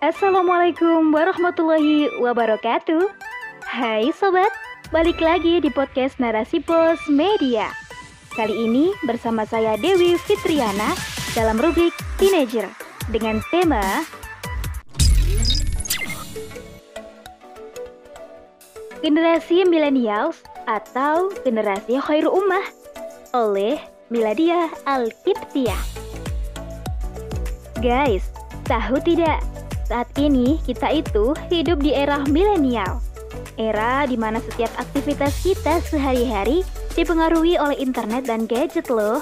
Assalamualaikum warahmatullahi wabarakatuh. Hai sobat, balik lagi di podcast Narasi Pos Media. Kali ini bersama saya Dewi Fitriana dalam rubrik Teenager dengan tema Generasi Millennials atau Generasi Khairu Ummah oleh Miladia Al-Kiptia. Guys, tahu tidak saat ini kita itu hidup di era milenial. Era di mana setiap aktivitas kita sehari-hari dipengaruhi oleh internet dan gadget loh.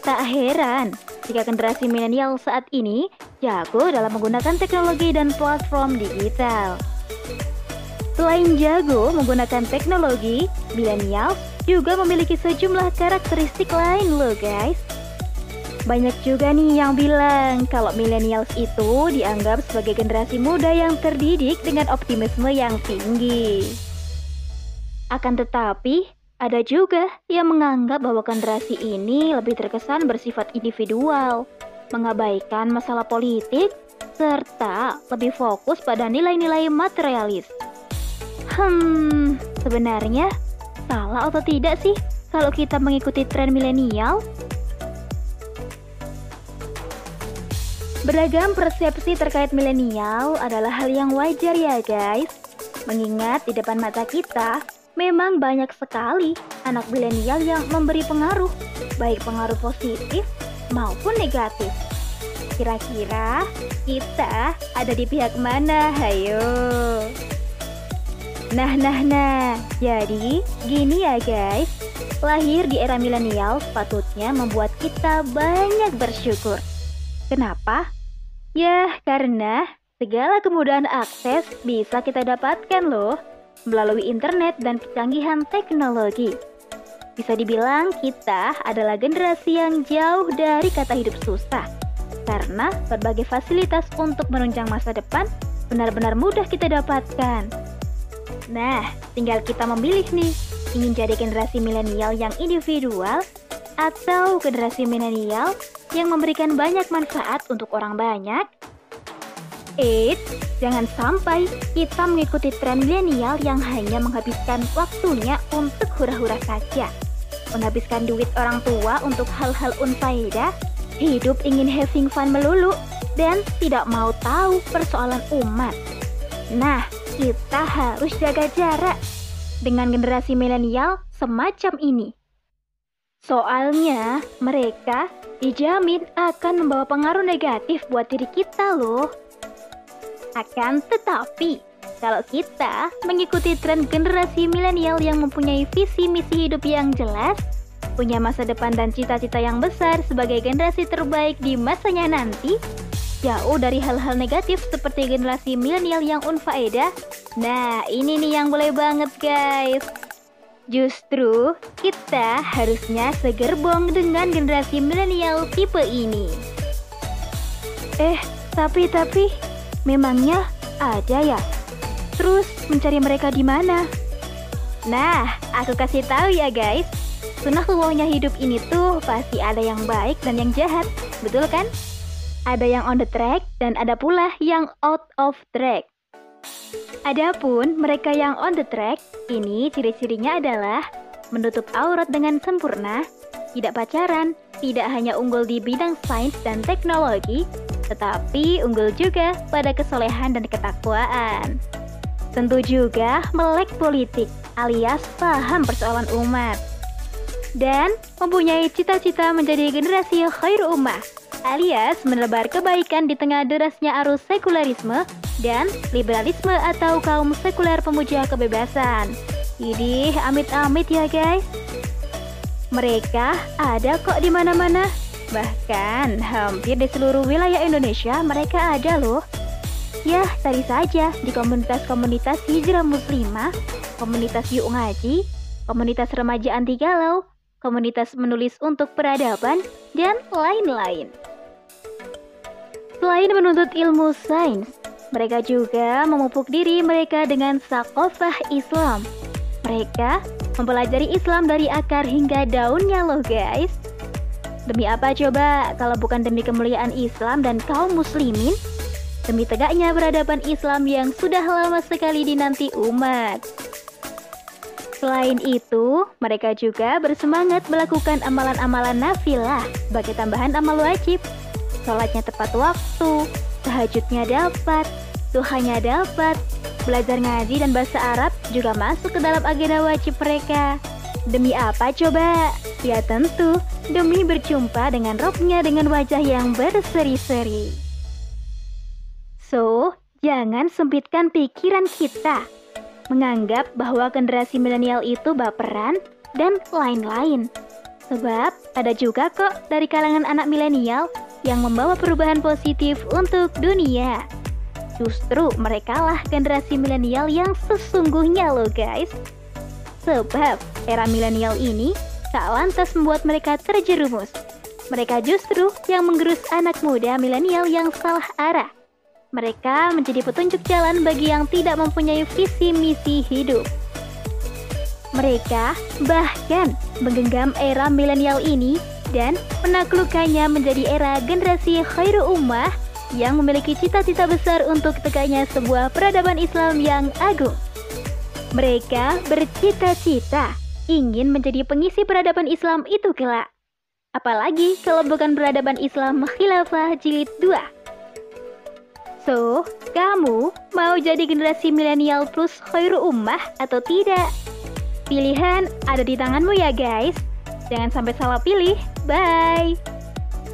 Tak heran jika generasi milenial saat ini jago dalam menggunakan teknologi dan platform digital. Selain jago menggunakan teknologi, milenial juga memiliki sejumlah karakteristik lain loh guys. Banyak juga nih yang bilang kalau millennials itu dianggap sebagai generasi muda yang terdidik dengan optimisme yang tinggi. Akan tetapi, ada juga yang menganggap bahwa generasi ini lebih terkesan bersifat individual, mengabaikan masalah politik, serta lebih fokus pada nilai-nilai materialis. Hmm, sebenarnya salah atau tidak sih kalau kita mengikuti tren milenial? Beragam persepsi terkait milenial adalah hal yang wajar ya guys. Mengingat di depan mata kita, memang banyak sekali anak milenial yang memberi pengaruh, baik pengaruh positif maupun negatif. Kira-kira kita ada di pihak mana? Hayo. Nah, nah, nah. Jadi, gini ya guys. Lahir di era milenial sepatutnya membuat kita banyak bersyukur. Kenapa? Ya, karena segala kemudahan akses bisa kita dapatkan loh melalui internet dan kecanggihan teknologi. Bisa dibilang kita adalah generasi yang jauh dari kata hidup susah. Karena berbagai fasilitas untuk menunjang masa depan benar-benar mudah kita dapatkan. Nah, tinggal kita memilih nih, ingin jadi generasi milenial yang individual atau generasi milenial yang memberikan banyak manfaat untuk orang banyak? Eits, jangan sampai kita mengikuti tren milenial yang hanya menghabiskan waktunya untuk hura-hura saja. Menghabiskan duit orang tua untuk hal-hal unfaedah, hidup ingin having fun melulu, dan tidak mau tahu persoalan umat. Nah, kita harus jaga jarak dengan generasi milenial semacam ini. Soalnya mereka dijamin akan membawa pengaruh negatif buat diri kita loh. Akan tetapi, kalau kita mengikuti tren generasi milenial yang mempunyai visi misi hidup yang jelas, punya masa depan dan cita-cita yang besar sebagai generasi terbaik di masanya nanti, jauh dari hal-hal negatif seperti generasi milenial yang unfaedah. Nah, ini nih yang boleh banget guys. Justru kita harusnya segerbong dengan generasi milenial tipe ini. Eh, tapi tapi memangnya ada ya? Terus mencari mereka di mana? Nah, aku kasih tahu ya guys. Sunahullahnya hidup ini tuh pasti ada yang baik dan yang jahat, betul kan? Ada yang on the track dan ada pula yang out of track. Adapun mereka yang on the track, ini ciri-cirinya adalah menutup aurat dengan sempurna, tidak pacaran, tidak hanya unggul di bidang sains dan teknologi, tetapi unggul juga pada kesolehan dan ketakwaan. Tentu juga melek politik alias paham persoalan umat. Dan mempunyai cita-cita menjadi generasi khair ummah alias menebar kebaikan di tengah derasnya arus sekularisme dan liberalisme atau kaum sekuler pemuja kebebasan. Ini amit-amit ya guys. Mereka ada kok di mana-mana. Bahkan hampir di seluruh wilayah Indonesia mereka ada loh. Ya, tadi saja di komunitas-komunitas hijrah muslimah, komunitas yuk ngaji, komunitas remaja anti galau, komunitas menulis untuk peradaban, dan lain-lain. Selain menuntut ilmu sains, mereka juga memupuk diri mereka dengan sakofah Islam. Mereka mempelajari Islam dari akar hingga daunnya loh guys. Demi apa coba kalau bukan demi kemuliaan Islam dan kaum muslimin? demi tegaknya peradaban Islam yang sudah lama sekali dinanti umat. Selain itu, mereka juga bersemangat melakukan amalan-amalan nafilah sebagai tambahan amal wajib. Sholatnya tepat waktu, tahajudnya dapat, duhanya dapat, belajar ngaji dan bahasa Arab juga masuk ke dalam agenda wajib mereka. Demi apa coba? Ya tentu, demi berjumpa dengan robnya dengan wajah yang berseri-seri. So, jangan sempitkan pikiran kita. Menganggap bahwa generasi milenial itu baperan dan lain-lain. Sebab ada juga kok dari kalangan anak milenial yang membawa perubahan positif untuk dunia. Justru mereka lah generasi milenial yang sesungguhnya loh guys. Sebab era milenial ini tak lantas membuat mereka terjerumus. Mereka justru yang menggerus anak muda milenial yang salah arah. Mereka menjadi petunjuk jalan bagi yang tidak mempunyai visi misi hidup. Mereka bahkan menggenggam era milenial ini dan menaklukkannya menjadi era generasi khairu ummah yang memiliki cita-cita besar untuk tegaknya sebuah peradaban Islam yang agung. Mereka bercita-cita ingin menjadi pengisi peradaban Islam itu kelak. Apalagi kalau bukan peradaban Islam khilafah jilid 2. So, kamu mau jadi generasi milenial plus khairu ummah atau tidak? Pilihan ada di tanganmu ya guys. Jangan sampai salah pilih. Bye.